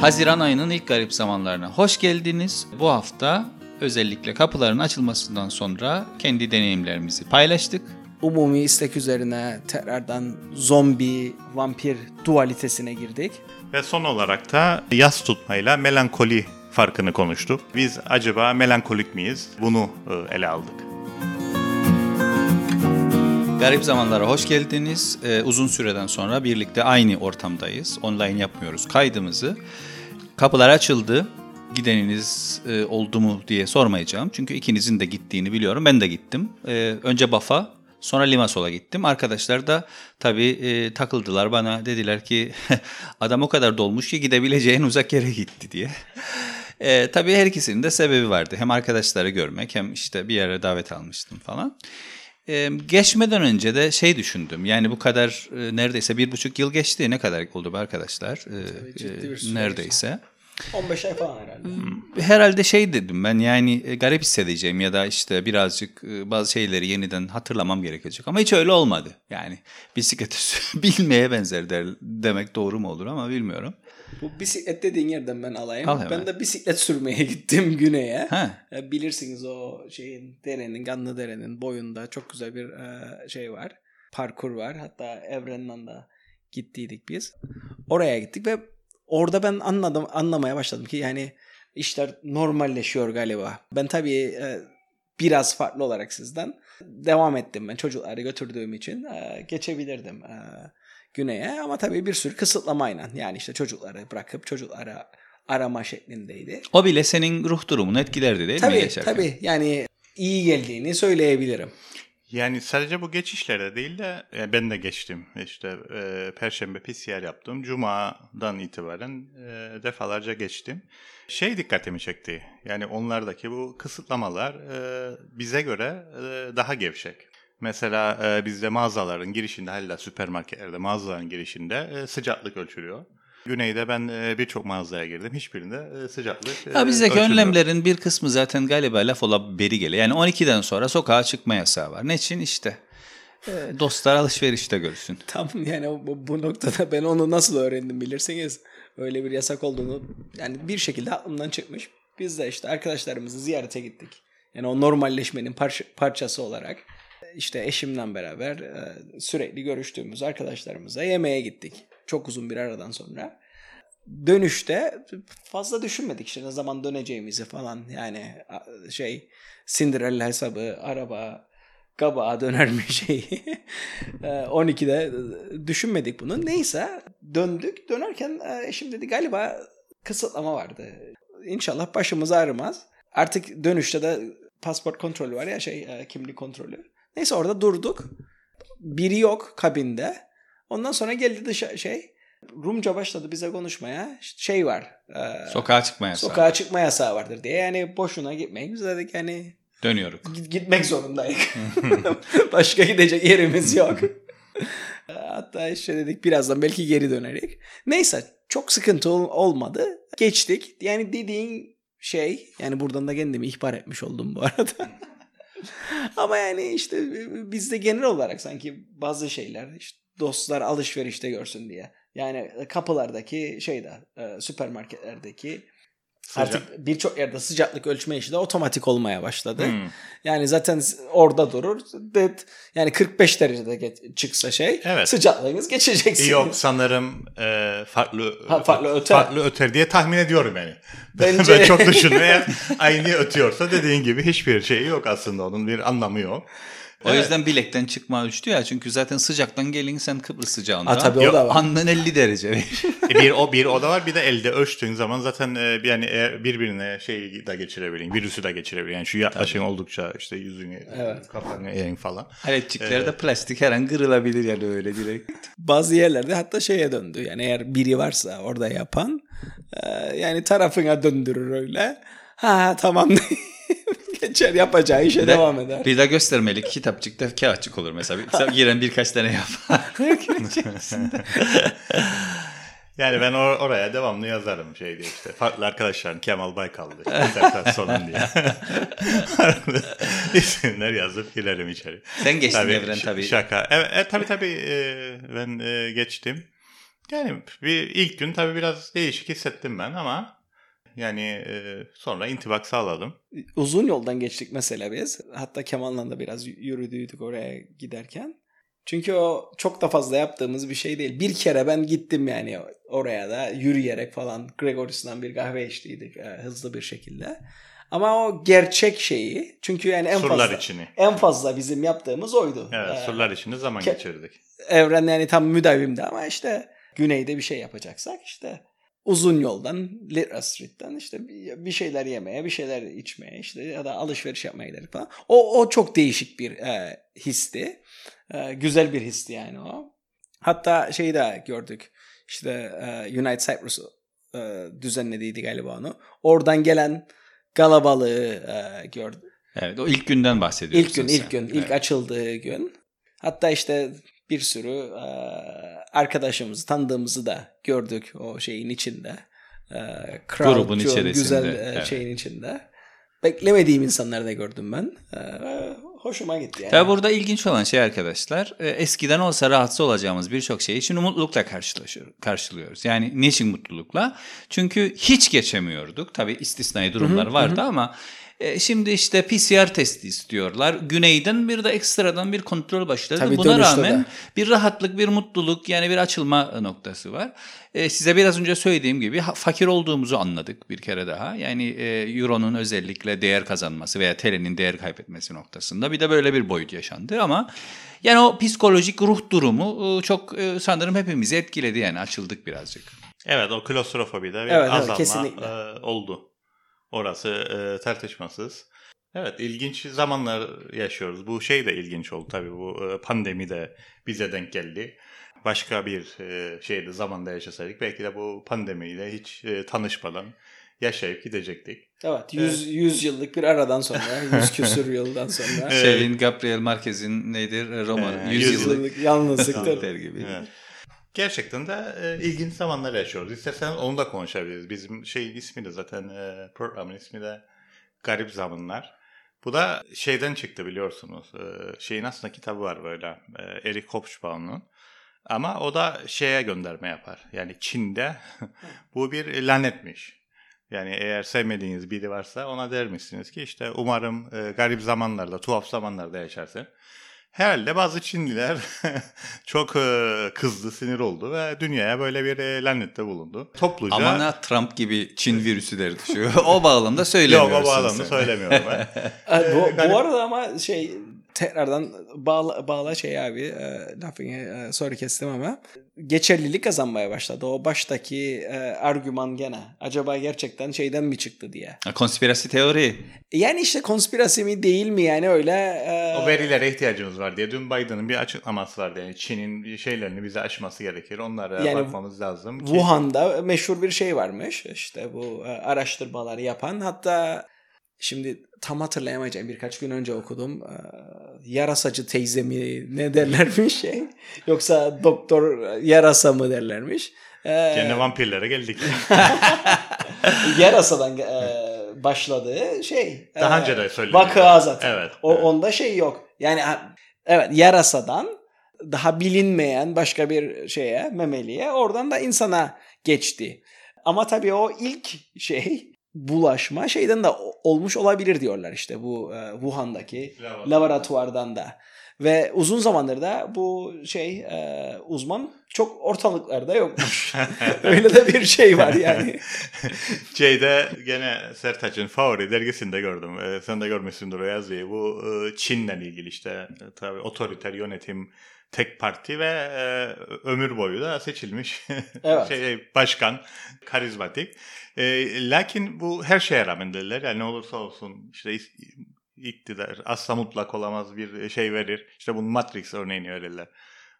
Haziran ayının ilk garip zamanlarına hoş geldiniz. Bu hafta özellikle kapıların açılmasından sonra kendi deneyimlerimizi paylaştık. Umumi istek üzerine tekrardan zombi, vampir dualitesine girdik. Ve son olarak da yas tutmayla melankoli farkını konuştuk. Biz acaba melankolik miyiz? Bunu e, ele aldık. Garip zamanlara hoş geldiniz. Ee, uzun süreden sonra birlikte aynı ortamdayız. Online yapmıyoruz kaydımızı. Kapılar açıldı. Gideniniz e, oldu mu diye sormayacağım. Çünkü ikinizin de gittiğini biliyorum. Ben de gittim. Ee, önce Bafa, sonra Limasol'a gittim. Arkadaşlar da tabii e, takıldılar bana. Dediler ki adam o kadar dolmuş ki gidebileceğin uzak yere gitti diye. E, tabii her ikisinin de sebebi vardı. Hem arkadaşları görmek hem işte bir yere davet almıştım falan. Geçmeden önce de şey düşündüm. Yani bu kadar e, neredeyse bir buçuk yıl geçti. Ne kadar oldu be arkadaşlar? E, ciddi bir e, süre neredeyse. 15 ay falan herhalde. Herhalde şey dedim ben yani e, garip hissedeceğim ya da işte birazcık e, bazı şeyleri yeniden hatırlamam gerekecek. Ama hiç öyle olmadı. Yani bisikleti bilmeye benzer der, demek doğru mu olur ama bilmiyorum. Bu bisiklet dediğin yerden ben alayım. Al hemen. ben de bisiklet sürmeye gittim güneye. Ha. E, Bilirsiniz o şeyin derenin, Ganlı Dere'nin boyunda çok güzel bir şey var. Parkur var. Hatta Evren'den de gittiydik biz. Oraya gittik ve orada ben anladım anlamaya başladım ki yani işler normalleşiyor galiba. Ben tabii e, biraz farklı olarak sizden devam ettim ben çocukları götürdüğüm için e, geçebilirdim e, güneye ama tabii bir sürü kısıtlamayla yani işte çocukları bırakıp çocukları arama şeklindeydi. O bile senin ruh durumunu etkilerdi değil mi Tabii tabii yani iyi geldiğini söyleyebilirim. Yani sadece bu geçişlerde değil de e, ben de geçtim. İşte e, Perşembe PCR yaptım. Cuma'dan itibaren e, defalarca geçtim. Şey dikkatimi çekti. Yani onlardaki bu kısıtlamalar e, bize göre e, daha gevşek. Mesela e, bizde mağazaların girişinde, hala süpermarketlerde mağazaların girişinde e, sıcaklık ölçülüyor. Güneyde ben e, birçok mağazaya girdim. Hiçbirinde e, sıcaklık e, Ya bizdeki ölçülmüyor. önlemlerin bir kısmı zaten galiba laf ola beri geliyor. Yani 12'den sonra sokağa çıkma yasağı var. Ne için? İşte dostlar alışverişte görsün. Tam yani bu, bu noktada ben onu nasıl öğrendim bilirsiniz. Öyle bir yasak olduğunu yani bir şekilde aklımdan çıkmış. Biz de işte arkadaşlarımızı ziyarete gittik. Yani o normalleşmenin parça- parçası olarak işte eşimle beraber sürekli görüştüğümüz arkadaşlarımıza yemeğe gittik. Çok uzun bir aradan sonra. Dönüşte fazla düşünmedik işte ne zaman döneceğimizi falan yani şey Cinderella hesabı, araba, kabağa döner mi şeyi. E, 12'de düşünmedik bunu. Neyse döndük. Dönerken e, eşim dedi galiba kısıtlama vardı. İnşallah başımız ağrımaz. Artık dönüşte de pasport kontrolü var ya şey e, kimlik kontrolü. Neyse orada durduk. Biri yok kabinde. Ondan sonra geldi dışarı şey. Rumca başladı bize konuşmaya. Şey var. e, Sokağa çıkma yasağı. sokağa çıkma yasağı vardır diye. Yani boşuna gitmeyin. Biz dedik yani Dönüyoruz. Git- gitmek zorundayız. Başka gidecek yerimiz yok. Hatta işte dedik birazdan belki geri dönerek. Neyse çok sıkıntı ol- olmadı. Geçtik. Yani dediğin şey yani buradan da kendimi ihbar etmiş oldum bu arada. Ama yani işte bizde genel olarak sanki bazı şeyler işte dostlar alışverişte görsün diye. Yani kapılardaki şeyde e, süpermarketlerdeki Sıcak. artık birçok yerde sıcaklık ölçme işi de otomatik olmaya başladı. Hmm. Yani zaten orada durur. Yani 45 derecede ge- çıksa şey Evet. sıcaklığınız geçeceksiniz. Yok sanırım e, farklı Ha, farklı öter. farklı öter diye tahmin ediyorum yani. Bence- ben çok düşünme eğer aynı ötüyorsa dediğin gibi hiçbir şey yok aslında onun bir anlamı yok. O yüzden bilekten çıkma ölçtü ya. Çünkü zaten sıcaktan gelin sen Kıbrıs sıcağında. Ha, tabii o Yok, da var. Andan 50 derece. E, bir o bir o da var bir de elde ölçtüğün zaman zaten e, yani birbirine şeyi de geçirebilin, virüsü de geçirebilin. Yani şu yaklaşın oldukça işte yüzünü, Evet. kafanı eğin falan. Aletçikler de plastik her an kırılabilir yani öyle direkt. Bazı yerlerde hatta şeye döndü. Yani eğer biri varsa orada yapan e, yani tarafına döndürür öyle. Ha tamam geçer yapacağı işe devam eder. Bir de göstermelik kitapçıkta kağıtçık olur mesela. Bir- Giren birkaç tane yapar. Yani ben or- oraya devamlı yazarım şey diye işte. Farklı arkadaşlarım Kemal Baykal'dı. İstersen sorun diye. İsimler yazıp girerim içeri. Sen geçtin Evren ş- tabii. Şaka. Evet, e, tabii tabii e, ben e, geçtim. Yani bir ilk gün tabii biraz değişik hissettim ben ama yani e, sonra intibak sağladım. Uzun yoldan geçtik mesela biz. Hatta Kemal'la da biraz yürüdüydük oraya giderken. Çünkü o çok da fazla yaptığımız bir şey değil. Bir kere ben gittim yani oraya da yürüyerek falan Gregoris'ten bir kahve içtiydik e, hızlı bir şekilde. Ama o gerçek şeyi çünkü yani en surlar fazla içini. en fazla bizim yaptığımız oydu. Evet, Ee, surlar içinde zaman ke- geçirdik. evren yani tam müdavimdi ama işte güneyde bir şey yapacaksak işte uzun yoldan Lira Street'ten işte bir şeyler yemeye, bir şeyler içmeye işte ya da alışveriş yapmaya giderek falan. O, o çok değişik bir e, histi. E, güzel bir histi yani o. Hatta şeyi de gördük. İşte e, United Cyprus e, düzenlediydi galiba onu. Oradan gelen kalabalığı e, gördük. Evet o ilk günden bahsediyorsun İlk gün, sen. ilk gün, ilk Evet. açıldığı gün. Hatta işte bir sürü e, arkadaşımızı, tanıdığımızı da gördük o şeyin içinde. E, crowd, Grubun çok içerisinde, Güzel evet. şeyin içinde. Beklemediğim insanları da gördüm ben. E, hoşuma gitti yani. Tabi burada ilginç olan şey arkadaşlar eskiden olsa rahatsız olacağımız birçok şeyi şimdi mutlulukla karşılıyoruz. Yani niçin mutlulukla? Çünkü hiç geçemiyorduk. Tabi istisnai durumlar vardı ama e, şimdi işte PCR testi istiyorlar. Güneyden bir de ekstradan bir kontrol başladı. Tabii Buna rağmen de. bir rahatlık, bir mutluluk yani bir açılma noktası var. E, size biraz önce söylediğim gibi fakir olduğumuzu anladık bir kere daha. Yani e, Euro'nun özellikle değer kazanması veya TL'nin değer kaybetmesi noktasında bir de böyle bir boyut yaşandı ama yani o psikolojik ruh durumu çok sanırım hepimizi etkiledi yani açıldık birazcık. Evet o klostrofobide bir Evet, evet, azalma kesinlikle. e, oldu. Orası e, tartışmasız. Evet ilginç zamanlar yaşıyoruz. Bu şey de ilginç oldu tabii bu e, pandemi de bize denk geldi. Başka bir e, şeyde zamanda yaşasaydık belki de bu pandemiyle hiç e, tanışmadan yaşayıp gidecektik. Evet, 100, 100 yıllık bir aradan sonra, 100 küsur yıldan sonra. Şeyin Gabriel Marquez'in nedir Roma Ee, 100 yüz yıllık Yıllık yalnızlıkta. der gibi. Evet. Gerçekten de e, ilginç zamanlar yaşıyoruz. İstersen onu da konuşabiliriz. Bizim şeyin ismi de zaten e, programın ismi de Garip Zamanlar. Bu da şeyden çıktı biliyorsunuz. E, şeyin aslında kitabı var böyle. E, Eric Hobsbawm'un. Ama o da şeye gönderme yapar. Yani Çin'de bu bir lanetmiş. Yani eğer sevmediğiniz biri varsa ona der misiniz ki işte umarım e, garip zamanlarda, tuhaf zamanlarda yaşarsın. Herhalde bazı Çinliler çok e, kızdı, sinir oldu ve dünyaya böyle bir e, lanette bulundu. Topluca... Ama ne Trump gibi Çin virüsleri düşüyor. o bağlamda söylemiyorsun Yok o bağlamda sen. söylemiyorum ben. Bu, Garip- bu arada ama şey tekrardan bağla, bağla şey abi e, lafını e, sonra kestim ama geçerlilik kazanmaya başladı. O baştaki e, argüman gene acaba gerçekten şeyden mi çıktı diye. Ha, Konspirasi teori. Yani işte konspirasi mi değil mi yani öyle e, o verilere ihtiyacımız var diye. Dün Biden'ın bir açıklaması vardı. Yani Çin'in şeylerini bize aşması gerekir. Onlara Yani bakmamız lazım ki. Wuhan'da meşhur bir şey varmış işte bu e, araştırmaları yapan hatta şimdi tam hatırlayamayacağım birkaç gün önce okudum E, yarasacı teyze mi ne derlermiş şey yoksa doktor yarasa mı derlermiş E, Gene vampirlere geldik. yarasadan e, başladığı şey Daha e, önce de söyledik. vakıa zaten Evet. o, evet. onda şey yok yani evet yarasadan daha bilinmeyen başka bir şeye memeliye oradan da insana geçti. Ama tabii o ilk şey bulaşma şeyden de olmuş olabilir diyorlar işte bu e, Wuhan'daki Laboratuvar. laboratuvardan da. Ve uzun zamandır da bu şey e, uzman çok ortalıklarda yokmuş. Öyle de bir şey var yani. Şeyde gene Sertaç'ın favori dergisinde gördüm. Ee, sen de görmüşsündür o yazıyı. Bu e, Çin'le ilgili işte e, tabii otoriter yönetim tek parti ve e, ömür boyu da seçilmiş Evet. şey başkan karizmatik. E, lakin bu her şeye rağmen derler. Yani ne olursa olsun işte iktidar asla mutlak olamaz bir şey verir. İşte bunun Matrix örneğini verirler.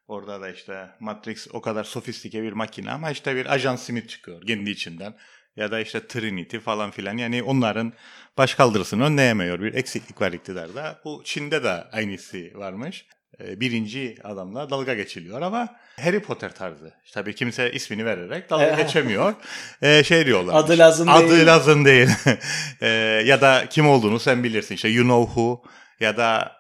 Orada da işte Matrix o kadar sofistike bir makine ama işte bir ajan Smith çıkıyor kendi içinden. Ya da işte Trinity falan filan. Yani onların baş kaldırısını önleyemiyor. Bir eksiklik var iktidarda. Bu Çin'de de aynısı varmış. Ee, Birinci adamla dalga geçiliyor ama Harry Potter tarzı. Tabii kimse ismini vererek dalga geçemiyor. Ee, şey diyorlar. Adı lazım Adı değil. lazım değil. Ee, ya da kim olduğunu sen bilirsin. İşte You Know Who ya da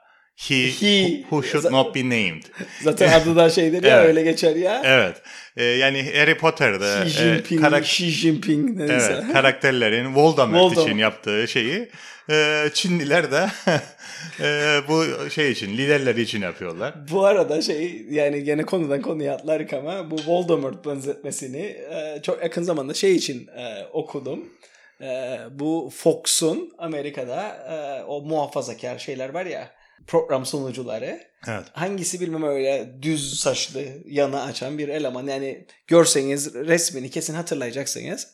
He, He. who should not be named. Zaten adı da şeydir ya Evet. öyle geçer ya. Evet. E, yani Harry Potter'da Xi e, Jinping, karak- Xi Jinping neyse. evet, karakterlerin Voldemort, Voldemort. için yaptığı şeyi e, Çinliler de e, bu şey için liderler için yapıyorlar. Bu arada şey yani gene konudan konuya atlarık ama bu Voldemort benzetmesini e, çok yakın zamanda şey için e, okudum. E, bu Fox'un Amerika'da e, o muhafazakar şeyler var ya program sunucuları. Evet. Hangisi bilmem öyle düz saçlı yanı açan bir eleman. Yani görseniz resmini kesin hatırlayacaksınız.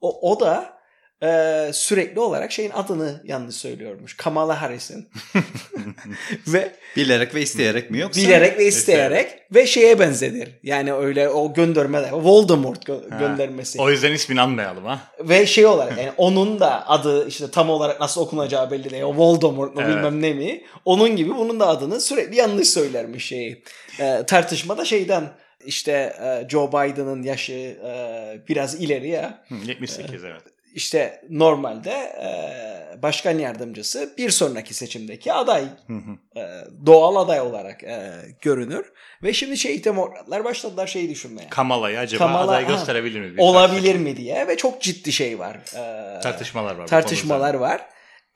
O, o da e, sürekli olarak şeyin adını yanlış söylüyormuş. Kamala Harris'in. ve Bilerek ve isteyerek mi yoksa? bilerek ve isteyerek ve şeye benzedir. Yani öyle o göndermeler. Voldemort gö- Ha. göndermesi. O yüzden ismini anmayalım ha. Ve şey olarak yani onun da adı işte tam olarak nasıl okunacağı belli değil. O Voldemort mu Evet. bilmem ne mi. Onun gibi bunun da adını sürekli yanlış söylermiş şeyi. Ee, tartışmada şeyden işte e, Joe Biden'ın yaşı e, biraz ileri ya. Hı, 78 evet. İşte normalde e, başkan yardımcısı bir sonraki seçimdeki aday Hı hı. e, doğal aday olarak e, görünür. Ve şimdi şey demokratlar başladılar şeyi düşünmeye. Kamala'yı acaba Kamala- aday gösterebilir mi? Olabilir mi diye ve çok ciddi şey var. E, Tartışmalar var. tartışmalar var.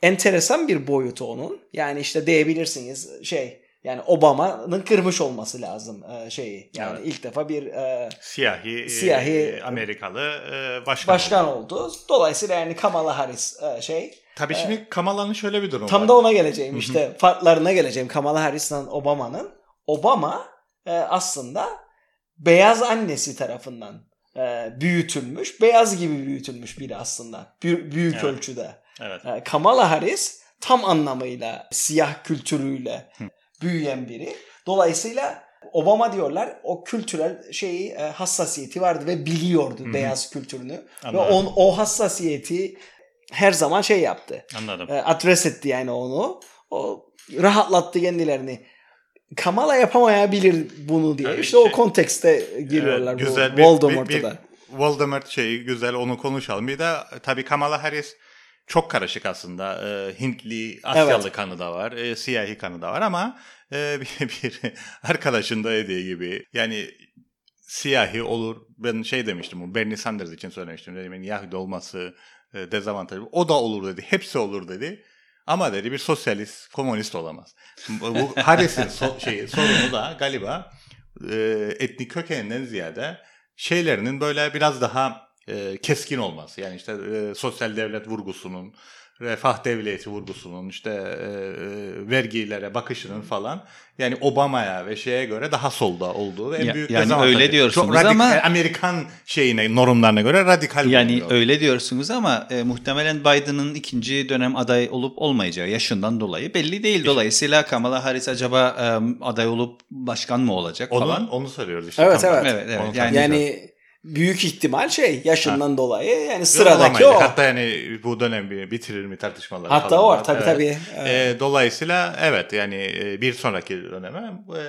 Enteresan bir boyutu onun. Yani işte diyebilirsiniz şey yani Obama'nın kırmış olması lazım e, şeyi. Yani Evet. ilk defa bir e, Siyahi, Siyahi- e, Amerikalı e, başkan. başkan oldu. Dolayısıyla yani Kamala Harris e, şey Tabii şimdi Kamala'nın şöyle bir durumu Tam var. da ona geleceğim işte. Farklarına geleceğim. Kamala Harris'le Obama'nın. Obama e, aslında beyaz annesi tarafından e, büyütülmüş. Beyaz gibi büyütülmüş biri aslında. Bü- büyük Evet. ölçüde. Evet. E, Kamala Harris tam anlamıyla siyah kültürüyle büyüyen biri. Dolayısıyla Obama diyorlar o kültürel şeyi e, hassasiyeti vardı ve biliyordu beyaz kültürünü. Anladım. Ve on, o hassasiyeti her zaman şey yaptı Anladım. e, adres etti yani onu. O rahatlattı kendilerini. Kamala yapamayabilir bunu diye. Tabii işte o şey- kontekste giriyorlar Evet, bu güzel bir, Voldemort'a bir, bir. Voldemort şeyi güzel onu konuşalım. Bir de tabii Kamala Harris çok karışık aslında. Ee, Hintli, Asyalı Evet. kanı da var, e, siyahi kanı da var ama e, bir, bir arkadaşın da dediği gibi yani siyahi olur. Ben şey demiştim bu Bernie Sanders için söylemiştim. Dedim yani Yahudi olması e, dezavantajlı. O da olur dedi. Hepsi olur dedi. Ama dedi bir sosyalist, komünist olamaz. Bu bu Harris'in so- şeyi, sorunu da galiba e, etnik kökeninden ziyade şeylerinin böyle biraz daha e, keskin olması. Yani işte e, sosyal devlet vurgusunun, refah devleti vurgusunun, işte e, e, vergilere bakışının falan yani Obama'ya ve şeye göre daha solda olduğu en Ya- büyük yani öyle diyorsunuz Çok radikal- ama- Amerikan şeyine normlarına göre radikal Yani bulunuyor. öyle diyorsunuz ama e, muhtemelen Biden'ın ikinci dönem aday olup olmayacağı yaşından dolayı belli değil. Dolayısıyla Kamala Harris acaba e, aday olup başkan mı olacak onu, falan. onu soruyoruz işte. Evet, evet. Evet, evet. Onu Yani-. Yani büyük ihtimal şey yaşından dolayı yani sıradaki olamaydı. o. Hatta yani bu dönem bitirir mi tartışmaları Hatta falan o var tabii Evet. tabii. Evet. E, dolayısıyla evet yani e, bir sonraki döneme e,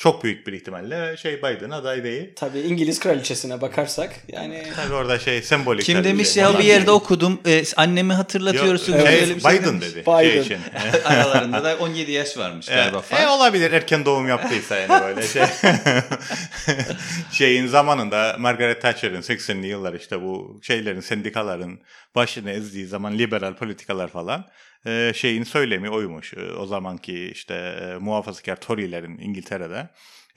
çok büyük bir ihtimalle şey Biden aday değil. Tabii İngiliz kraliçesine bakarsak yani Tabii orada şey sembolik. Kim demiş şey. ya bir yerde okudum e, annemi hatırlatıyorsun. Yok, şey, bir şey Biden demiş. dedi. Biden. Şey için. Aralarında da 17 yaş varmış galiba E, falan. e, olabilir erken doğum yaptıysa yani böyle şey. Şeyin zamanında Margaret Thatcher'ın 80'li yıllar işte bu şeylerin sendikaların başını ezdiği zaman liberal politikalar falan e, şeyin söylemi oymuş. E, o zamanki işte e, muhafazakar Tory'lerin İngiltere'de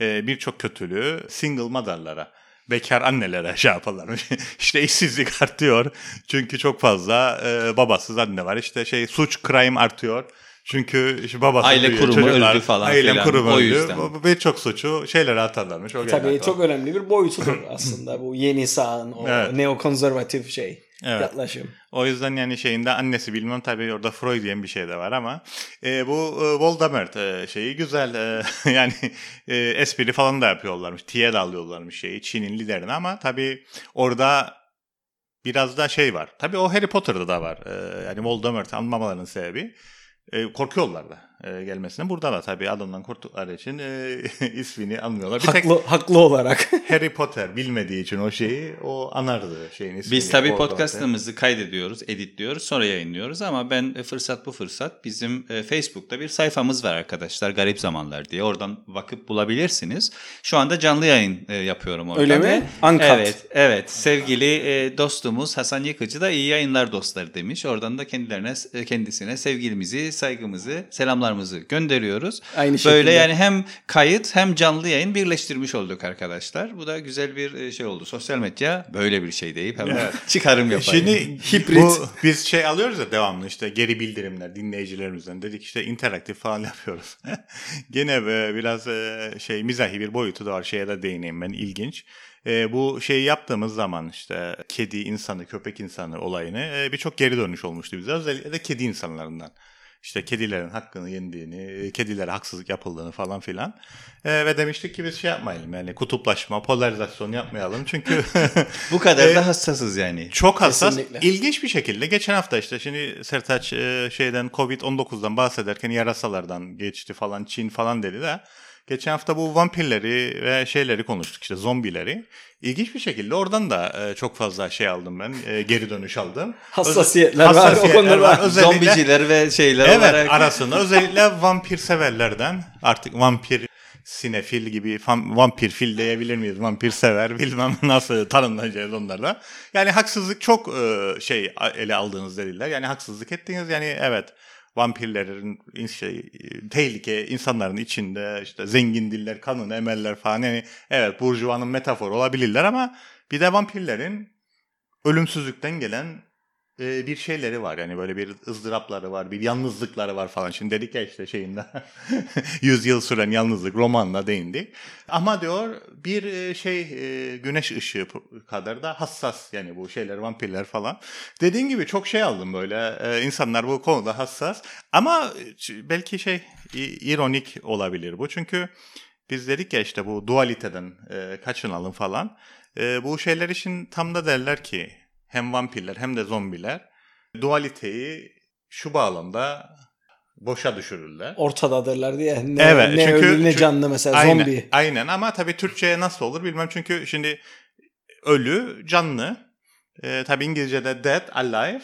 e, birçok kötülüğü single mother'lara bekar annelere şey yaparlarmış. işte işsizlik artıyor. Çünkü çok fazla e, babasız anne var. İşte şey suç crime artıyor. Çünkü işte babası Aile büyüyor, kurumu çocuklar, öldü falan Aile filan. kurumu O öldü. yüzden. Birçok suçu şeylere atarlarmış. O tabii çok önemli bir boyutudur aslında bu yeni sağın o Evet. neokonservatif şey Evet. yaklaşım. O yüzden yani şeyinde annesi bilmem tabii orada Freud diyen bir şey de var ama e, bu e, Voldemort e, şeyi güzel e, yani e, espri falan da yapıyorlarmış. Tiye de alıyorlarmış şeyi Çin'in liderini ama tabii orada biraz da şey var. Tabii o Harry Potter'da da var. E, yani Voldemort anmamalarının sebebi e, korkuyorlar da. E, gelmesine. Burada da tabii adından korktukları için e, ismini anmıyorlar. Bir tek Haklı, haklı olarak. Harry Potter bilmediği için o şeyi o anardı şeyin ismini. Biz tabii Orada podcastımızı kaydediyoruz, editliyoruz, sonra yayınlıyoruz ama ben e, fırsat bu fırsat bizim e, Facebook'ta bir sayfamız var arkadaşlar Garip Zamanlar diye. Oradan bakıp bulabilirsiniz. Şu anda canlı yayın e, yapıyorum orada. Öyle mi? Uncut. Evet, evet. Sevgili e, dostumuz Hasan Yıkıcı da iyi yayınlar dostları demiş. Oradan da kendilerine e, kendisine sevgilimizi, saygımızı, selamlarımızı gönderiyoruz. Aynı şekilde. Böyle yani hem kayıt hem canlı yayın birleştirmiş olduk arkadaşlar. Bu da güzel bir e, şey oldu. Sosyal medya böyle bir şey deyip hemen çıkarım yapayım. Şimdi Hibrit. bu biz şey alıyoruz ya devamlı işte geri bildirimler dinleyicilerimizden dedik işte interaktif falan yapıyoruz. Gene e, biraz e, şey mizahi bir boyutu da var şeye de değineyim ben ilginç. E, bu şeyi yaptığımız zaman işte kedi insanı köpek insanı olayını e, birçok geri dönüş olmuştu bize özellikle de kedi insanlarından. İşte kedilerin hakkını yendiğini, kedilere haksızlık yapıldığını falan filan. E, ve demiştik ki biz şey yapmayalım yani kutuplaşma, polarizasyon yapmayalım. Çünkü Bu kadar E, da hassasız yani. çok hassas. Kesinlikle. İlginç bir şekilde geçen hafta işte şimdi Sertaç e, şeyden Covid-19'dan bahsederken yarasalardan geçti falan Çin falan dedi de geçen hafta bu vampirleri ve şeyleri konuştuk işte zombileri. İlginç bir şekilde oradan da e, çok fazla şey aldım ben. e, geri dönüş aldım. Hassasiyetler Özel- var, o hassasiyetler var. var. Özellikle- Zombiciler ve şeyler Evet olarak. arasında özellikle vampir severlerden artık vampir sinefil gibi vampir fil diyebilir miyiz? Vampir sever bilmem nasıl tanımlayacağız onlarla. Yani haksızlık çok e, şey ele aldığınız dediler. Yani haksızlık ettiğiniz yani evet vampirlerin in- şey, e, tehlike insanların içinde işte zengin diller, kanın emeller falan yani evet burjuvanın metaforu olabilirler ama bir de vampirlerin ölümsüzlükten gelen e, bir şeyleri var. Yani böyle bir ızdırapları var, bir yalnızlıkları var falan. Şimdi dedik ya işte şeyinde 100 yıl süren yalnızlık romanla değindik. Ama diyor bir şey güneş ışığı kadar da hassas yani bu şeyler vampirler falan. Dediğin gibi çok şey aldım böyle. İnsanlar bu konuda hassas. Ama belki şey ironik olabilir bu. Çünkü biz dedik ya işte bu dualiteden e, kaçınalım falan. E, bu şeyler için tam da derler ki hem vampirler hem de zombiler dualiteyi şu bağlamda boşa düşürürler. Ortadadırlar diye. Ne, Evet, ne çünkü- ölü ne canlı mesela aynen, zombi. Aynen ama tabii Türkçe'ye nasıl olur bilmem çünkü şimdi ölü, canlı. E, tabii İngilizce'de dead, alive.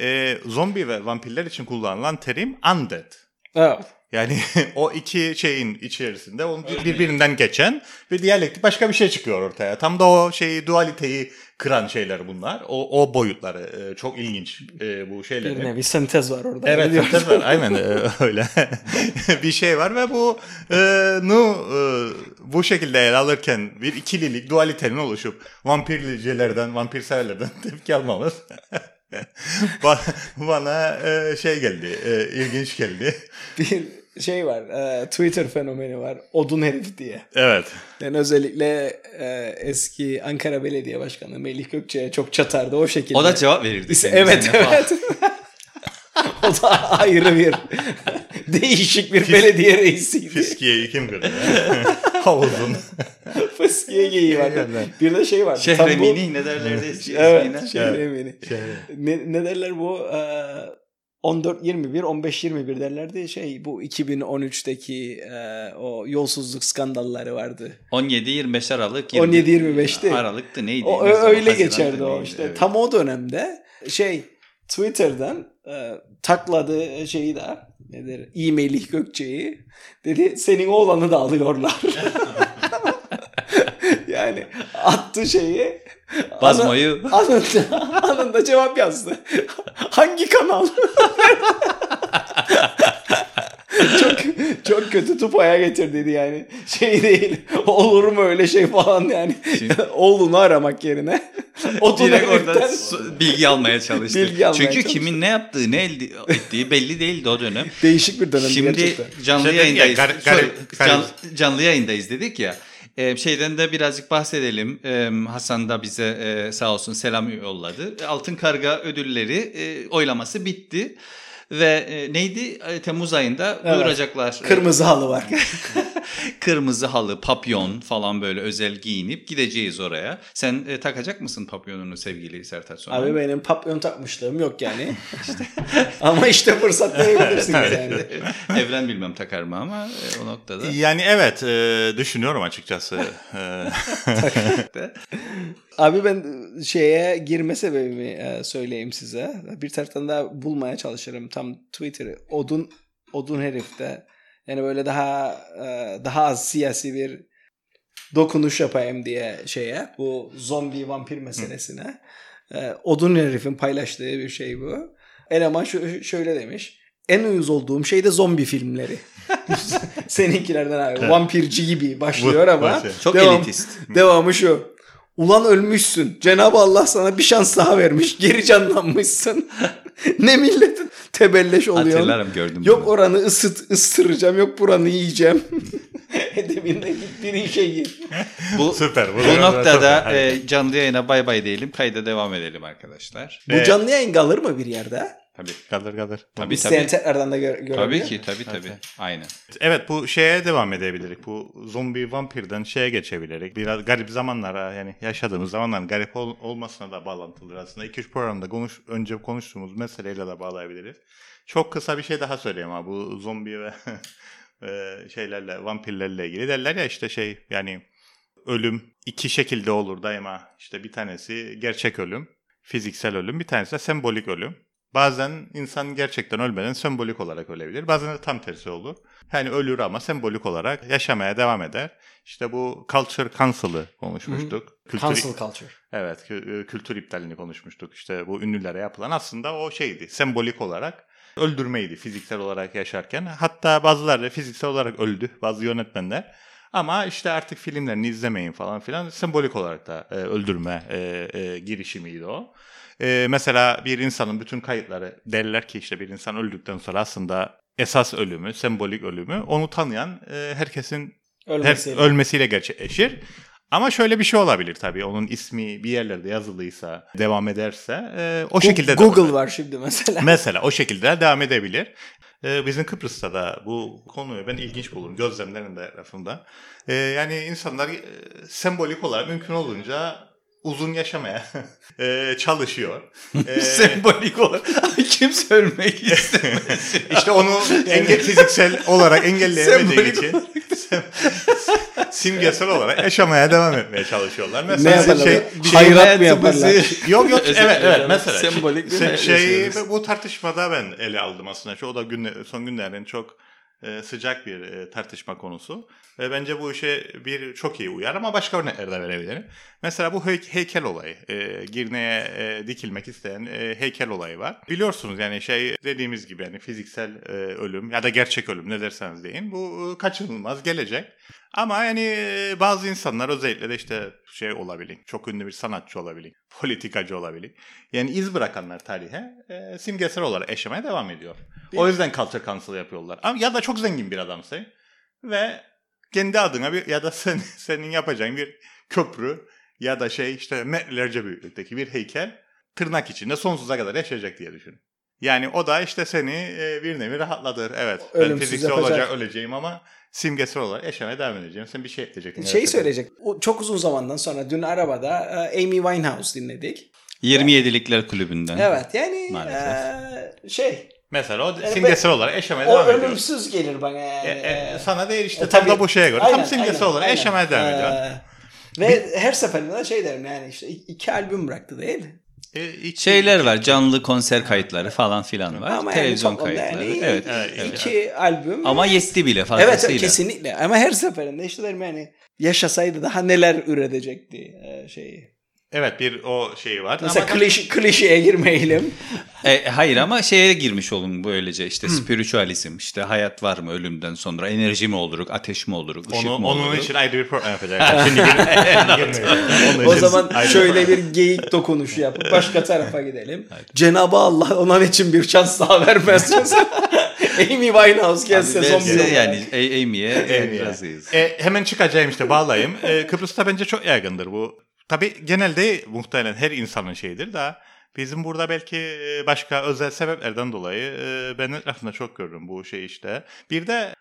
E, zombi ve vampirler için kullanılan terim undead. Evet. Yani o iki şeyin içerisinde onun birbirinden geçen ve diyalektik başka bir şey çıkıyor ortaya. Tam da o şeyi dualiteyi kıran şeyler bunlar. O, o boyutları e, çok ilginç e, bu şeylerin. Bir nevi sentez var orada. Evet, sentez var. Aynen e, öyle. bir şey var ve bu e, nu e, bu şekilde ele alırken bir ikililik, dualitenin oluşup vampircilerden, vampir severlerden tepki almamız ba- bana e, şey geldi, e, ilginç geldi. bir şey var. e, Twitter fenomeni var. Odun herif diye. Evet. Yani özellikle e, eski Ankara Belediye Başkanı Melih Gökçe'ye çok çatardı o şekilde. O da cevap verirdi. Evet evet. o da ayrı bir değişik bir belediye reisiydi. Fiskiye'yi kim gördü? Havuzun. Fıskiye geyiği vardı. Bir de şey var. Şehremini ne derlerdi eski Evet? Şehremini. Ne, ne derler bu? Ee, 14-21, 15-21 derlerdi. Şey bu 2013'teki e, o yolsuzluk skandalları vardı. 17-25 Aralık. 17-25'ti. Aralıktı neydi? O zaman? öyle geçerdi o işte. Evet. Tam o dönemde şey Twitter'dan e, takladığı şeyi de nedir? E-mail Gökçe'yi dedi senin oğlanı da alıyorlar. yani attı şeyi Bazmoyu. anında, anında cevap yazdı. Hangi kanal? çok çok kötü tupaya getirdiydi yani. Şey değil. Olur mu öyle şey falan yani. Oğlunu aramak yerine. O Direkt orada dönemden- su- bilgi almaya çalıştı. Bilgi almaya Çünkü çalıştı. kimin ne yaptığı, ne elde ettiği belli değildi o dönem. Değişik bir dönemdi Şimdi gerçekten. canlı Şey dedik ya, yayındayız. gar- garip- garip. can- canlı yayındayız dedik ya. Şeyden de birazcık bahsedelim. Hasan da bize sağ olsun selam yolladı. Altın Karga ödülleri oylaması bitti. Ve e, neydi? E, Temmuz ayında Evet. duyuracaklar. E, Kırmızı halı var. kırmızı halı, papyon falan böyle özel giyinip gideceğiz oraya. Sen e, takacak mısın papyonunu sevgili Sertaç Soner? Abi benim papyon takmışlığım yok yani. Ama işte fırsat verebilirsiniz yani. Evren bilmem takar mı ama e, o noktada. Yani evet e, düşünüyorum açıkçası. Abi ben şeye girme sebebimi e, söyleyeyim size. Bir taraftan da bulmaya çalışırım tam Twitter'ı. Odun odun herifte. Yani böyle daha e, daha az siyasi bir dokunuş yapayım diye şeye bu zombi vampir meselesine. E, odun herifin paylaştığı bir şey bu. Eleman şöyle demiş. En uyuz olduğum şey de zombi filmleri. Seninkilerden abi. Vampirci gibi başlıyor ama. Çok devam- elitist. Devamı şu. Ulan ölmüşsün. Cenab-ı Allah sana bir şans daha vermiş. Geri canlanmışsın. ne milletin tebelleş oluyor. Hatırlarım gördüm. Yok bunu. oranı ısıt, ıstıracağım. Yok buranı yiyeceğim. Edebinde gittiğin şeyi. Bu, süper. bu noktada Çok- e, canlı yayına bay bay diyelim. Kayda devam edelim arkadaşlar. Bu Ee, canlı yayın kalır mı bir yerde? Tabii. Kalır kalır. Tabii İsteyen tabii. tekrardan da gö- görebilir. Tabii ki tabii tabii. Aynen. Evet bu şeye devam edebiliriz. Bu zombi vampirden şeye geçebiliriz. Biraz garip zamanlara yani yaşadığımız zamanların garip ol- olmasına da bağlantılı aslında. 2-3 programda konuş, önce konuştuğumuz meseleyle de bağlayabiliriz. Çok kısa bir şey daha söyleyeyim ama bu zombi ve şeylerle vampirlerle ilgili derler ya işte şey yani ölüm iki şekilde olur daima. İşte bir tanesi gerçek ölüm, fiziksel ölüm, bir tanesi de sembolik ölüm. Bazen insan gerçekten ölmeden sembolik olarak ölebilir. Bazen de tam tersi olur. Yani ölür ama sembolik olarak yaşamaya devam eder. İşte bu Culture Council'ı konuşmuştuk. Kültür, Cancel culture. Evet, e, kültür iptalini konuşmuştuk. İşte bu ünlülere yapılan aslında o şeydi, sembolik olarak öldürmeydi fiziksel olarak yaşarken. Hatta bazıları fiziksel olarak öldü, bazı yönetmenler. Ama işte artık filmlerini izlemeyin falan filan sembolik olarak da e, öldürme e, e, girişimiydi o. E, mesela bir insanın bütün kayıtları derler ki işte bir insan öldükten sonra aslında esas ölümü, sembolik ölümü onu tanıyan e, herkesin her, Ölmesiyle. ölmesiyle gerçekleşir. Ama şöyle bir şey olabilir tabii. Onun ismi bir yerlerde yazılıysa, devam ederse e, o şekilde de- Google var şimdi mesela. Mesela o şekilde de devam edebilir. Ee, bizim Kıbrıs'ta da bu konuyu ben ilginç bulurum gözlemlerin de tarafında. Ee, yani insanlar e, sembolik olarak mümkün olunca uzun yaşamaya e, çalışıyor. Ee, Sembolik olarak kimse ölmek istemez. işte onu engel fiziksel olarak engelleyemediği Sembolik için sem- simgesel olarak yaşamaya devam etmeye çalışıyorlar. ne Mesela yaparlar? şey, Hayrat mı yaparlar? Yok yok evet evet mesela Sembolik bir şey, şey şey bu tartışmada ben ele aldım aslında. O da günle, son günlerin çok e, sıcak bir e, tartışma konusu. Ve bence bu işe bir çok iyi uyar ama başka örnekler de verebilirim. Mesela bu hey- heykel olayı. E, Girne'ye e, dikilmek isteyen e, heykel olayı var. Biliyorsunuz yani şey dediğimiz gibi yani fiziksel e, ölüm ya da gerçek ölüm ne derseniz deyin. Bu e, kaçınılmaz gelecek. Ama yani bazı insanlar özellikle de işte şey olabilir. Çok ünlü bir sanatçı olabilir. Politikacı olabilir. Yani iz bırakanlar tarihe e, simgesel olarak yaşamaya devam ediyor. O yüzden culture council yapıyorlar. Ama ya da çok zengin bir adamsın ve kendi adına bir ya da sen, senin yapacağın bir köprü ya da şey işte metrelerce büyüklükteki bir heykel tırnak içinde sonsuza kadar yaşayacak diye düşün. Yani o da işte seni e, bir nevi rahatlatır. Evet ben Ölümsüz fiziksel yapacak. olacak öleceğim ama simgesel olarak yaşamaya devam edeceğim. Sen bir şey ekleyeceksin. Şey Evet. söyleyecek. O çok uzun zamandan sonra dün arabada e, Amy Winehouse dinledik. 27'likler kulübünden. Evet yani Maalesef. e, şey Mesela o Yani simgesel olarak yaşamaya o devam ediyor. ölümsüz gelir bana yani. E, e, sana değil işte E, tam tabii. da bu şeye göre. Aynen, tam simgesel aynen, olarak aynen. yaşamaya devam ediyor. Ee, ve her seferinde de şey derim yani işte iki albüm bıraktı değil mi? E, iki- Şeyler var, canlı konser kayıtları falan filan var. Ama Televizyon yani kayıtları. yani evet. Evet, evet. iki albüm. Ama yetti bile fazlasıyla. evet, kesinlikle ama her seferinde işte derim yani yaşasaydı daha neler üretecekti e, şeyi. Evet bir o şeyi var. Mesela Ama kliş, klişeye girmeyelim. E, hayır ama şeye girmiş olun böylece işte spiritüalizm işte hayat var mı ölümden sonra enerji mi oluruk ateş mi oluruk ışık onu, mı onun oluruk? için ayrı bir program yapacağız. Şimdi. Onun O zaman şöyle bir geyik dokunuşu yapıp başka tarafa gidelim. Cenab-ı Allah ona için bir şans daha vermez. Amy Winehouse son verse bir yani Amy'ye. razıyız. E, hemen çıkacağım işte bağlayayım. E, Kıbrıs'ta bence çok yaygındır bu. Tabii genelde muhtemelen her insanın şeyidir da Bizim burada belki e, başka özel sebeplerden dolayı e, ben etrafında çok görürüm bu şey işte. Bir de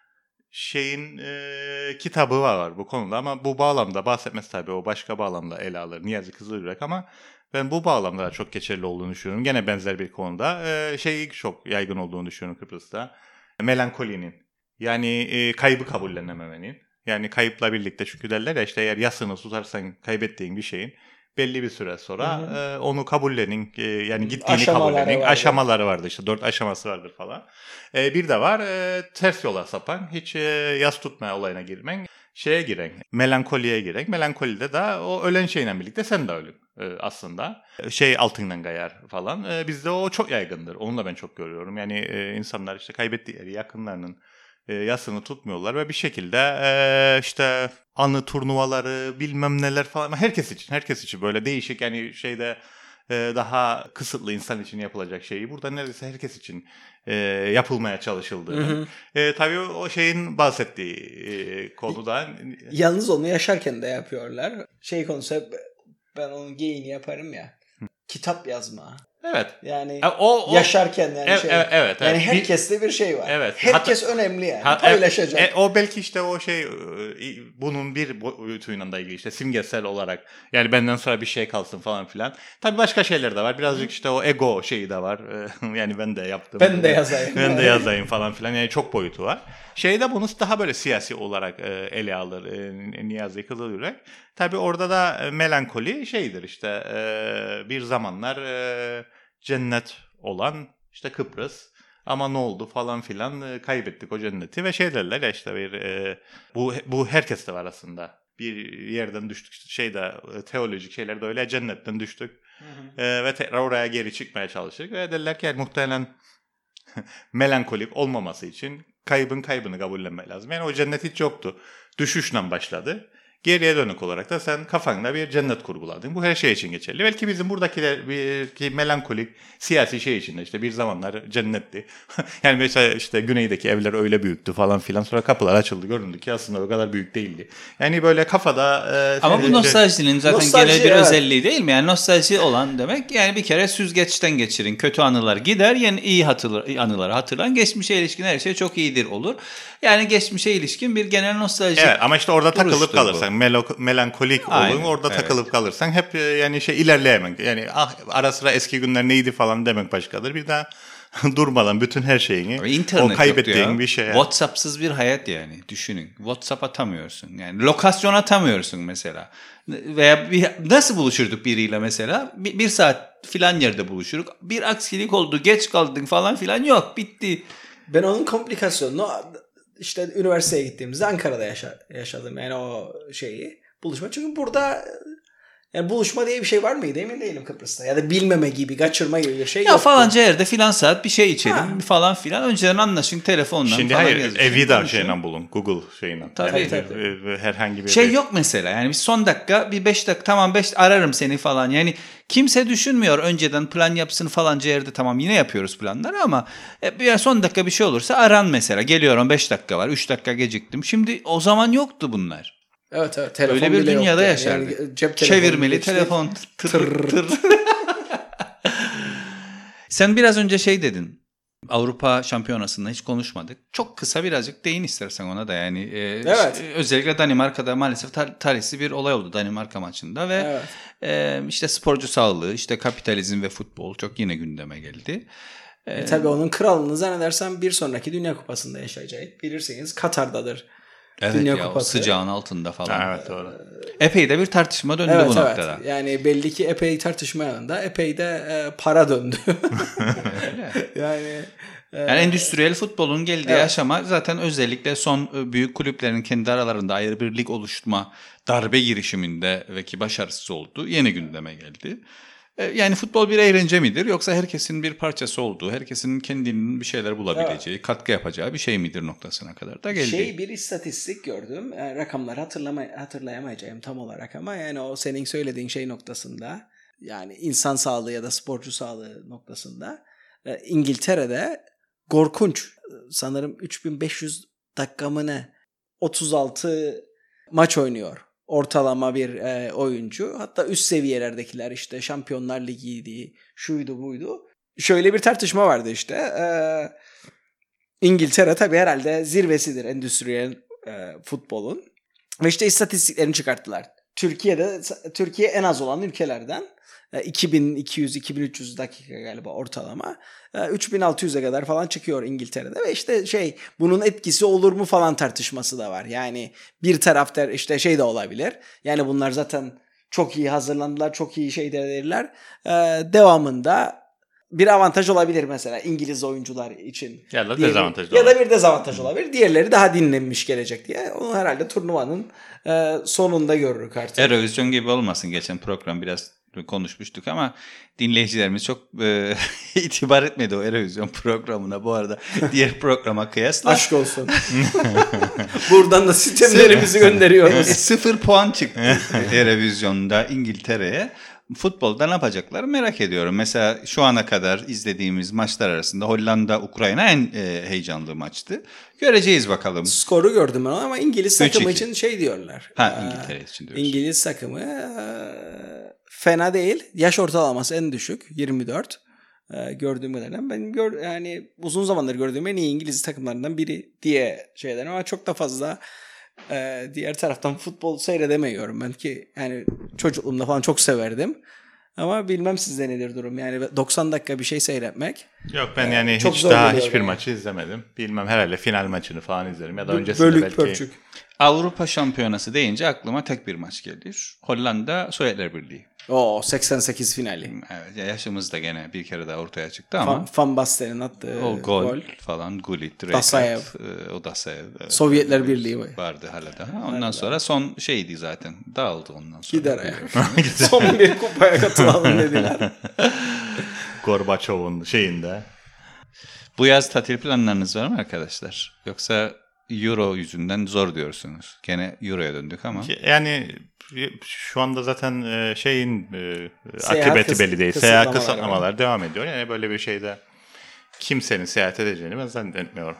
şeyin e, kitabı var bu konuda ama bu bağlamda bahsetmesi tabii o başka bağlamda ele alır Niyazi Kızılyürek ama ben bu bağlamda da çok geçerli olduğunu düşünüyorum. Gene benzer bir konuda e, şey çok yaygın olduğunu düşünüyorum Kıbrıs'ta. Melankolinin yani e, kaybı kabullenememenin. Yani kayıpla birlikte çünkü derler ya işte eğer yasını tutarsan kaybettiğin bir şeyin belli bir süre sonra Hı hı. e, onu kabullenin e, yani gittiğini Aşamaları kabullenin vardır. aşamaları vardır işte dört aşaması vardır falan. E, bir de var e, ters yola sapan hiç e, yas tutma olayına girmen şeye giren melankoliye giren melankolide de o ölen şeyle birlikte sen de ölüm e, aslında şey altından gayar falan E, bizde o çok yaygındır onu da ben çok görüyorum yani e, insanlar işte kaybettikleri yakınlarının e, yasını tutmuyorlar ve bir şekilde e, işte anı turnuvaları bilmem neler falan herkes için herkes için böyle değişik yani şeyde e, daha kısıtlı insan için yapılacak şeyi burada neredeyse herkes için e, yapılmaya çalışıldığı. Hı hı. E, tabii o şeyin bahsettiği e, konuda Yalnız onu yaşarken de yapıyorlar. Şey konusu hep ben onun geyini yaparım ya. Kitap yazma. Evet. Yani E, o, o yaşarken yani Evet, şey. evet, evet, yani herkeste bir şey var. Evet. Herkes önemli yani. Ha, Paylaşacak. e, e, o belki işte o şey e, bunun bir boyutuyla da ilgili işte simgesel olarak yani benden sonra bir şey kalsın falan filan. Tabii başka şeyler de var. Birazcık işte o ego şeyi de var. E, yani ben de yaptım. Ben de yazayım. ben de yazayım falan filan. Yani çok boyutu var. Şeyde bunu daha böyle siyasi olarak e, ele alır e, Niyazi Kızılyürek. Tabii orada da e, melankoli şeydir işte e, bir zamanlar e, cennet olan işte Kıbrıs ama ne oldu falan filan e, kaybettik o cenneti ve şey derler ya işte bir e, bu bu herkeste var aslında bir yerden düştük işte şeyde e, teolojik şeyler de öyle cennetten düştük e, ve tekrar oraya geri çıkmaya çalıştık ve derler ki yani muhtemelen melankolik olmaması için kaybın kaybını kabullenmek lazım. Yani o cennet hiç yoktu. Düşüşle başladı. Geriye dönük olarak da sen kafanda bir cennet kurguladın. Bu her şey için geçerli. Belki bizim buradakiler bir ki melankolik siyasi şey içinde işte bir zamanlar cennetti. yani mesela işte güneydeki evler öyle büyüktü falan filan. Sonra kapılar açıldı göründü ki aslında o kadar büyük değildi. Yani böyle kafada... e, Ama bu şey- nostaljinin zaten Nostalji, genel bir evet. özelliği değil mi? Yani nostalji olan demek yani bir kere süzgeçten geçirin. Kötü anılar gider, yani iyi hatırlar, anıları hatırlan. Geçmişe ilişkin her şey çok iyidir olur. Yani geçmişe ilişkin bir genel nostalji. Evet ama işte orada takılıp duruştur bu. kalırsan, melo- melankolik Aynen, olun, orada evet. takılıp kalırsan hep e, yani şey ilerleyemek. Yani ah ara sıra eski günler neydi falan demek başkadır. Bir daha durmadan bütün her şeyini Abi İnternet o kaybettiğin ya. bir şey. WhatsApp'sız bir hayat yani düşünün. WhatsApp atamıyorsun. Yani lokasyon atamıyorsun mesela. Veya bir, nasıl buluşurduk biriyle mesela? Bir, bir saat filan yerde buluşuruk. Bir aksilik oldu, geç kaldık falan filan yok. Bitti. Ben onun komplikasyonunu işte üniversiteye gittiğimizde Ankara'da yaşa- yaşadım. Yani o şeyi buluşma. Çünkü burada yani buluşma diye bir şey var mıydı emin değilim Kıbrıs'ta. Ya da bilmeme gibi, kaçırma gibi bir şey Ya yoktu. falanca yerde filan saat bir şey içelim Ha. falan filan. Önceden anlaşın telefonla Şimdi falan hayır yazışın, evi de konuşun. şeyle bulun. Google şeyle. Tabii, yani, tabii. herhangi bir Şey yok mesela yani bir son dakika bir 5 dakika tamam 5 ararım seni falan. Yani kimse düşünmüyor önceden plan yapsın falanca yerde tamam yine yapıyoruz planları ama e, bir son dakika bir şey olursa aran mesela. Geliyorum 5 dakika var 3 dakika geciktim. Şimdi o zaman yoktu bunlar. Evet evet. Telefon Öyle bir dünyada yani. yaşardık. Yani cep Çevirmeli geçti. telefon tır tır. Sen biraz önce şey dedin. Avrupa Şampiyonası'nda hiç konuşmadık. Çok kısa birazcık değin istersen ona da yani. e, Evet. ş- Özellikle Danimarka'da maalesef tar- talihsiz bir olay oldu Danimarka maçında ve Evet. e, işte sporcu sağlığı, işte kapitalizm ve futbol çok yine gündeme geldi. E, tabii onun kralını zannedersem bir sonraki Dünya Kupası'nda yaşayacak. Bilirsiniz Katar'dadır. Evet Dünya ya Kupası. sıcağın altında falan. Evet doğru. Epey de bir tartışma döndü Evet bu evet. noktada. Yani belli ki epey tartışma yanında epey de e, para döndü. yani e, Yani endüstriyel futbolun geldiği Evet. aşama zaten özellikle son e, büyük kulüplerin kendi aralarında ayrı bir lig oluşturma darbe girişiminde ve ki başarısız oldu. Yeni gündeme geldi. E, Yani futbol bir eğlence midir yoksa herkesin bir parçası olduğu, herkesin kendinin bir şeyler bulabileceği, katkı yapacağı bir şey midir noktasına kadar da geldi. Şey bir istatistik gördüm. Yani rakamları hatırlama, hatırlayamayacağım tam olarak ama yani o senin söylediğin şey noktasında yani insan sağlığı ya da sporcu sağlığı noktasında e, İngiltere'de korkunç sanırım 3500 dakika mı ne 36 maç oynuyor ortalama bir e, oyuncu. Hatta üst seviyelerdekiler işte Şampiyonlar Ligi'ydi, şuydu buydu. Şöyle bir tartışma vardı işte. E, İngiltere tabii herhalde zirvesidir endüstriyel e, futbolun. Ve işte istatistiklerini çıkarttılar. Türkiye'de Türkiye en az olan ülkelerden 2200-2300 dakika galiba ortalama. 3600'e kadar falan çıkıyor İngiltere'de ve işte şey bunun etkisi olur mu falan tartışması da var. Yani bir tarafta işte şey de olabilir. Yani bunlar zaten çok iyi hazırlandılar, çok iyi şey dediler. Devamında bir avantaj olabilir mesela İngiliz oyuncular için. Ya da dezavantaj Ya da bir dezavantaj olabilir. Diğerleri daha dinlenmiş gelecek diye. Onu herhalde turnuvanın sonunda görürük artık. Eurovision gibi olmasın. Geçen program biraz konuşmuştuk ama dinleyicilerimiz çok e, itibar etmedi o Eurovision programına bu arada diğer programa kıyasla. Aşk olsun. Buradan da sistemlerimizi gönderiyoruz. Sıfır puan çıktı Eurovision'da İngiltere'ye. Futbolda ne yapacaklar merak ediyorum. Mesela şu ana kadar izlediğimiz maçlar arasında Hollanda-Ukrayna en e, heyecanlı maçtı. Göreceğiz bakalım. Skoru gördüm ben ama İngiliz takımı için şey diyorlar. Ha İngiltere için diyoruz. İngiliz takımı fena değil. Yaş ortalaması en düşük 24. Ee, gördüğüm kadarıyla benim gör, yani uzun zamandır gördüğüm en iyi İngiliz takımlarından biri diye şeyler ama çok da fazla e, diğer taraftan futbol seyredemiyorum ben ki yani çocukluğumda falan çok severdim. Ama bilmem sizde nedir durum. Yani 90 dakika bir şey seyretmek. Yok ben yani e, hiç daha hiçbir yani. maçı izlemedim. Bilmem herhalde final maçını falan izlerim ya da öncesinde Bölük belki. Pörçük. Avrupa Şampiyonası deyince aklıma tek bir maç gelir. Hollanda Sovyetler Birliği. O 88 finali. Evet yaşımız da gene bir kere daha ortaya çıktı ama. Van, Van Basten'in attığı o gol, gol. falan Gullit, Dasayev. E, o Dasayev. Sovyetler Birliği var. Vardı hala daha. Ondan sonra son şeydi zaten. Dağıldı ondan sonra. Gider ayak. son bir kupaya katılalım dediler. Gorbaçov'un şeyinde. Bu yaz tatil planlarınız var mı arkadaşlar? Yoksa Euro yüzünden zor diyorsunuz. Gene Euro'ya döndük ama. Yani şu anda zaten e, şeyin e, akıbeti belli değil. Seyahat kısıtlamalar devam ediyor. Yani böyle bir şeyde kimsenin seyahat edeceğini ben zannetmiyorum.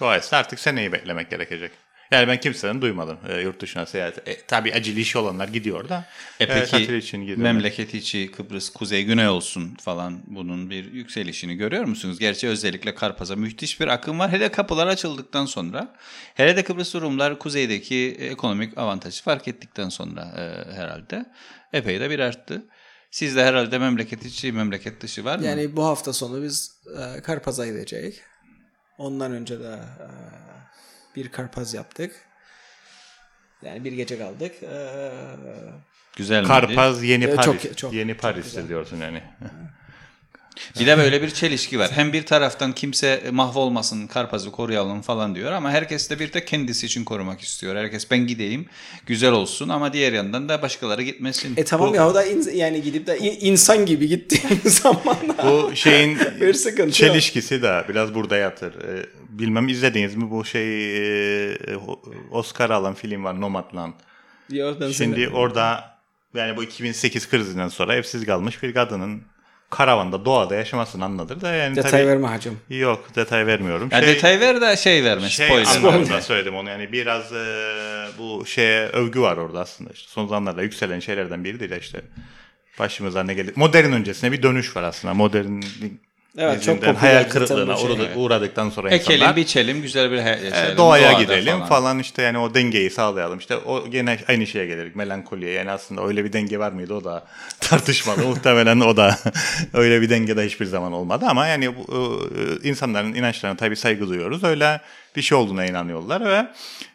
Dolayısıyla artık seneyi beklemek gerekecek. Yani ben kimseden duymadım e, yurt dışına seyahat. E, tabii acil işi olanlar gidiyor da. E, e peki için memleket içi Kıbrıs, Kuzey, Güney olsun falan bunun bir yükselişini görüyor musunuz? Gerçi özellikle Karpaz'a müthiş bir akım var. Hele kapılar açıldıktan sonra. Hele de Kıbrıs Rumlar kuzeydeki ekonomik avantajı fark ettikten sonra e, herhalde. Epey de bir arttı. Sizde herhalde memleket içi, memleket dışı var mı? Yani bu hafta sonu biz e, Karpaz'a gideceğiz. Ondan önce de e, bir karpaz yaptık. Yani bir gece kaldık. Ee, Güzel Karpaz yeni Paris. Çok, çok, yeni Paris'te diyorsun yani. Bir de böyle bir çelişki var. Hem bir taraftan kimse mahvolmasın, Karpaz'ı koruyalım falan diyor ama herkes de bir de kendisi için korumak istiyor. Herkes ben gideyim, güzel olsun ama diğer yandan da başkaları gitmesin. E tamam bu, ya o da in, yani gidip de insan gibi gittiğim zaman bu şeyin bir sıkıntı çelişkisi yok. da biraz burada yatır. Ee, bilmem izlediniz mi bu şey e, Oscar alan film var Nomadland. Şimdi orada yani bu 2008 krizinden sonra evsiz kalmış bir kadının karavanda doğada yaşamasını anlatır da yani detay tabii, verme hacım. Yok detay vermiyorum. Ya şey, detay ver de şey verme şey spoiler. Anlamında söyledim onu yani biraz e, bu şeye övgü var orada aslında işte son zamanlarda yükselen şeylerden biri değil işte başımıza ne geldi. Modern öncesine bir dönüş var aslında. Modern Evet çok popüler. Hayal kırıklığına şey, uğradık, uğradıktan sonra Ekelim, insanlar. biçelim, güzel bir yaşayalım. Doğaya gidelim falan. falan işte yani o dengeyi sağlayalım. İşte o gene aynı şeye gelirik melankoliye. Yani aslında öyle bir denge var mıydı o da tartışmalı. Muhtemelen o da öyle bir denge de hiçbir zaman olmadı ama yani bu, insanların inançlarına tabii saygı duyuyoruz. Öyle bir şey olduğuna inanıyorlar ve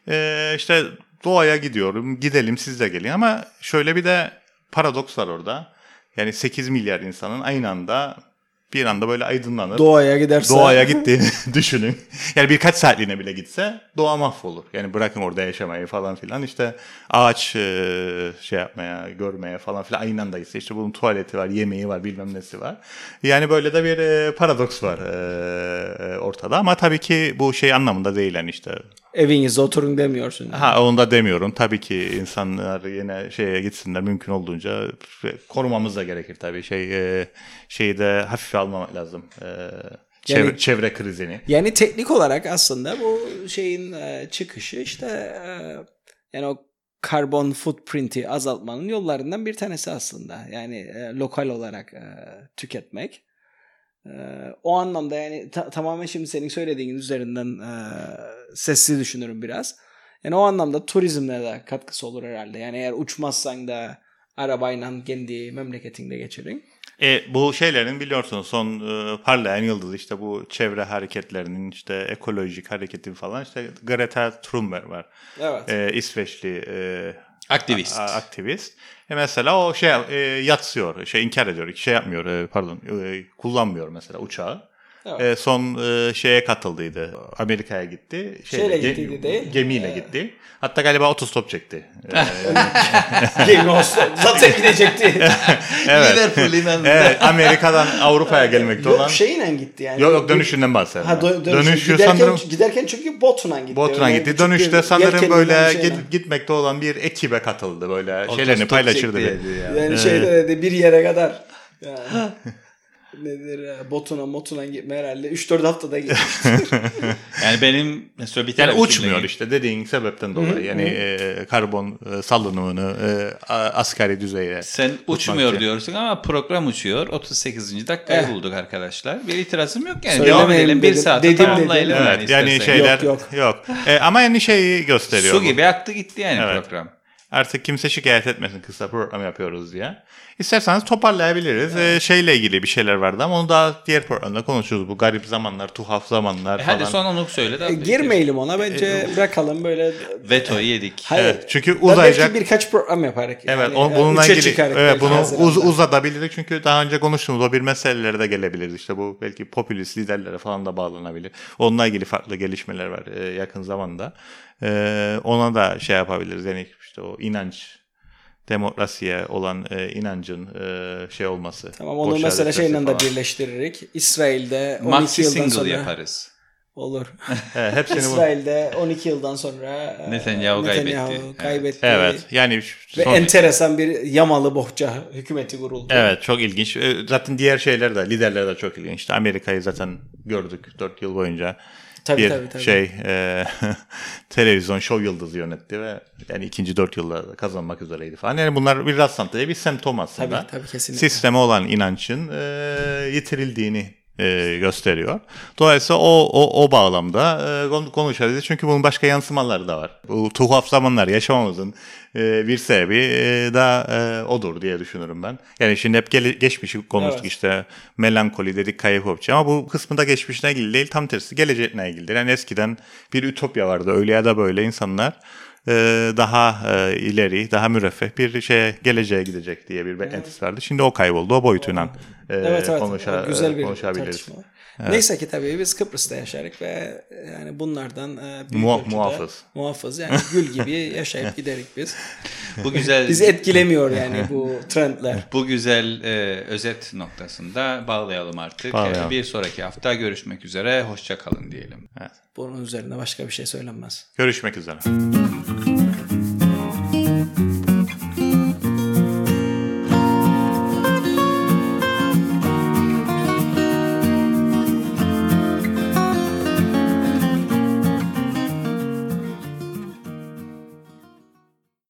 e, işte doğaya gidiyorum, gidelim siz de gelin ama şöyle bir de paradoks var orada. Yani 8 milyar insanın aynı anda bir anda böyle aydınlanır. Doğaya giderse. Doğaya gittiğini düşünün. Yani birkaç saatliğine bile gitse doğa mahvolur. Yani bırakın orada yaşamayı falan filan. İşte ağaç e, şey yapmaya, görmeye falan filan aynı anda gitse. İşte bunun tuvaleti var, yemeği var, bilmem nesi var. Yani böyle de bir e, paradoks var e, ortada. Ama tabii ki bu şey anlamında değil yani işte evinizde oturun demiyorsun. Yani. Ha onu da demiyorum. Tabii ki insanlar yine şeye gitsinler mümkün olduğunca korumamız da gerekir tabii. Şey e, şeyi de hafife almamak lazım. E, çevre, yani, çevre krizini. Yani teknik olarak aslında bu şeyin e, çıkışı işte yani o karbon footprint'i azaltmanın yollarından bir tanesi aslında. Yani lokal olarak tüketmek. E, o anlamda yani ta- tamamen şimdi senin söylediğin üzerinden e, sessiz düşünürüm biraz. Yani o anlamda turizmle de katkısı olur herhalde. Yani eğer uçmazsan da arabayla kendi memleketinde geçirin. E, bu şeylerin biliyorsunuz son e, parlayan yıldız işte bu çevre hareketlerinin işte ekolojik hareketin falan işte Greta Thunberg var. Evet. E, İsveçli e, Aktivist. a- aktivist. E mesela o şey e, yatsıyor, şey inkar ediyor, şey yapmıyor, e, pardon, e, kullanmıyor mesela uçağı. Evet. E, son e, şeye katıldıydı. Amerika'ya gitti. Şeyle gittiydi değil? Gemiyle gitti. Hatta galiba otostop çekti. E, Game of Thrones zaten gidecekti. evet. Liverpool limanında. evet, Amerika'dan Avrupa'ya gelmekte olan. Yok şeyle gitti yani. Yok yok dönüşünden bahsediyorum. Ha dö- dönüşü. Dönüşü giderken, sanırım giderken çünkü botuna gitti. Botuna Öyle gitti. bir Dönüşte sanırım böyle şeyle. git- gitmekte olan bir ekibe katıldı böyle şeylerini Otostop paylaşırdı. çekti. dedi ya. Yani şeyde dedi bir yere kadar. Yani, nedir botuna motuna gitme herhalde 3-4 haftada gitmiş. Yani benim mesela bir tane Yani uçmuyor işte dediğin sebepten dolayı. Yani e, karbon e, salınımını e, asgari düzeye. Sen uçmuyor için. diyorsun ama program uçuyor. 38. dakikayı Evet. bulduk arkadaşlar. Bir itirazım yok yani. Devam edelim. Bir Dedim, tamamlayalım. dedim. yani Evet, yani istersen. şeyler Yok, yok. yok. E, ama yani şeyi gösteriyor. Su bu. gibi aktı gitti yani Evet. program. Artık kimse şikayet etmesin kısa program yapıyoruz diye. İsterseniz toparlayabiliriz. E, şeyle ilgili bir şeyler vardı ama onu daha diğer programda konuşuruz. Bu garip zamanlar, tuhaf zamanlar E falan. hadi son onu söyle. E, Girmeyelim ona bence bırakalım böyle. Vetoyu yedik. Hayır. Evet, çünkü uzayacak. Belki birkaç program yaparız. Evet, yani. E, bununla ilgili evet bunu uz, uzatabiliriz çünkü daha önce konuştuğumuz o bir meselelere de gelebiliriz. İşte bu belki popülist liderlere falan da bağlanabilir. Onunla ilgili farklı gelişmeler var e, yakın zamanda. E, ona da şey yapabiliriz. Yani işte o inanç demokrasiye olan e, inancın e, şey olması. Tamam onu mesela şeyle de falan. birleştiririk. İsrail'de 12 Maxi yıldan single sonra yaparız. olur. Evet, hepsini bu. İsrail'de 12 yıldan sonra e, Netanyahu kaybetti. Evet. kaybetti. Evet yani Ve son- enteresan bir yamalı bohça hükümeti kuruldu. Evet çok ilginç. E, Zaten diğer şeyler de liderler de çok ilginç. İşte Amerika'yı zaten gördük 4 yıl boyunca. Tabii, bir tabii, tabii. şey e, televizyon şov yıldızı yönetti ve yani ikinci dört yılda kazanmak üzereydi falan. Yani bunlar bir rastlantı bir semptom aslında. Tabii, tabii, kesinlikle. Sisteme olan inancın e, yitirildiğini e, gösteriyor. Dolayısıyla o, o, o bağlamda e, konu- konuşabiliriz. Çünkü bunun başka yansımaları da var. Bu tuhaf zamanlar yaşamamızın e, bir sebebi e, da e, odur diye düşünürüm ben. Yani şimdi hep gele- geçmişi konuştuk Evet. işte melankoli dedik kayıp hopçu ama bu kısmında geçmişine ilgili değil tam tersi gelecekle ilgili. Yani eskiden bir ütopya vardı öyle ya da böyle insanlar daha e, ileri, daha müreffeh bir şeye geleceğe gidecek diye bir beklentisi vardı. Şimdi o kayboldu. O boyutuyla e, Evet evet konuşa, güzel bir konuşabiliriz. tartışma. Neyse ki tabii biz Kıbrıs'ta yaşarık ve yani bunlardan e, büyük ölçüde muhafız. muhafız yani gül gibi yaşayıp giderik biz. Bu güzel Bizi etkilemiyor yani bu trendler. bu güzel e, özet noktasında bağlayalım artık. Bağlayalım. E, Bir sonraki hafta görüşmek üzere. Hoşça kalın diyelim. Bunun üzerine başka bir şey söylenmez. Görüşmek üzere. Thank you.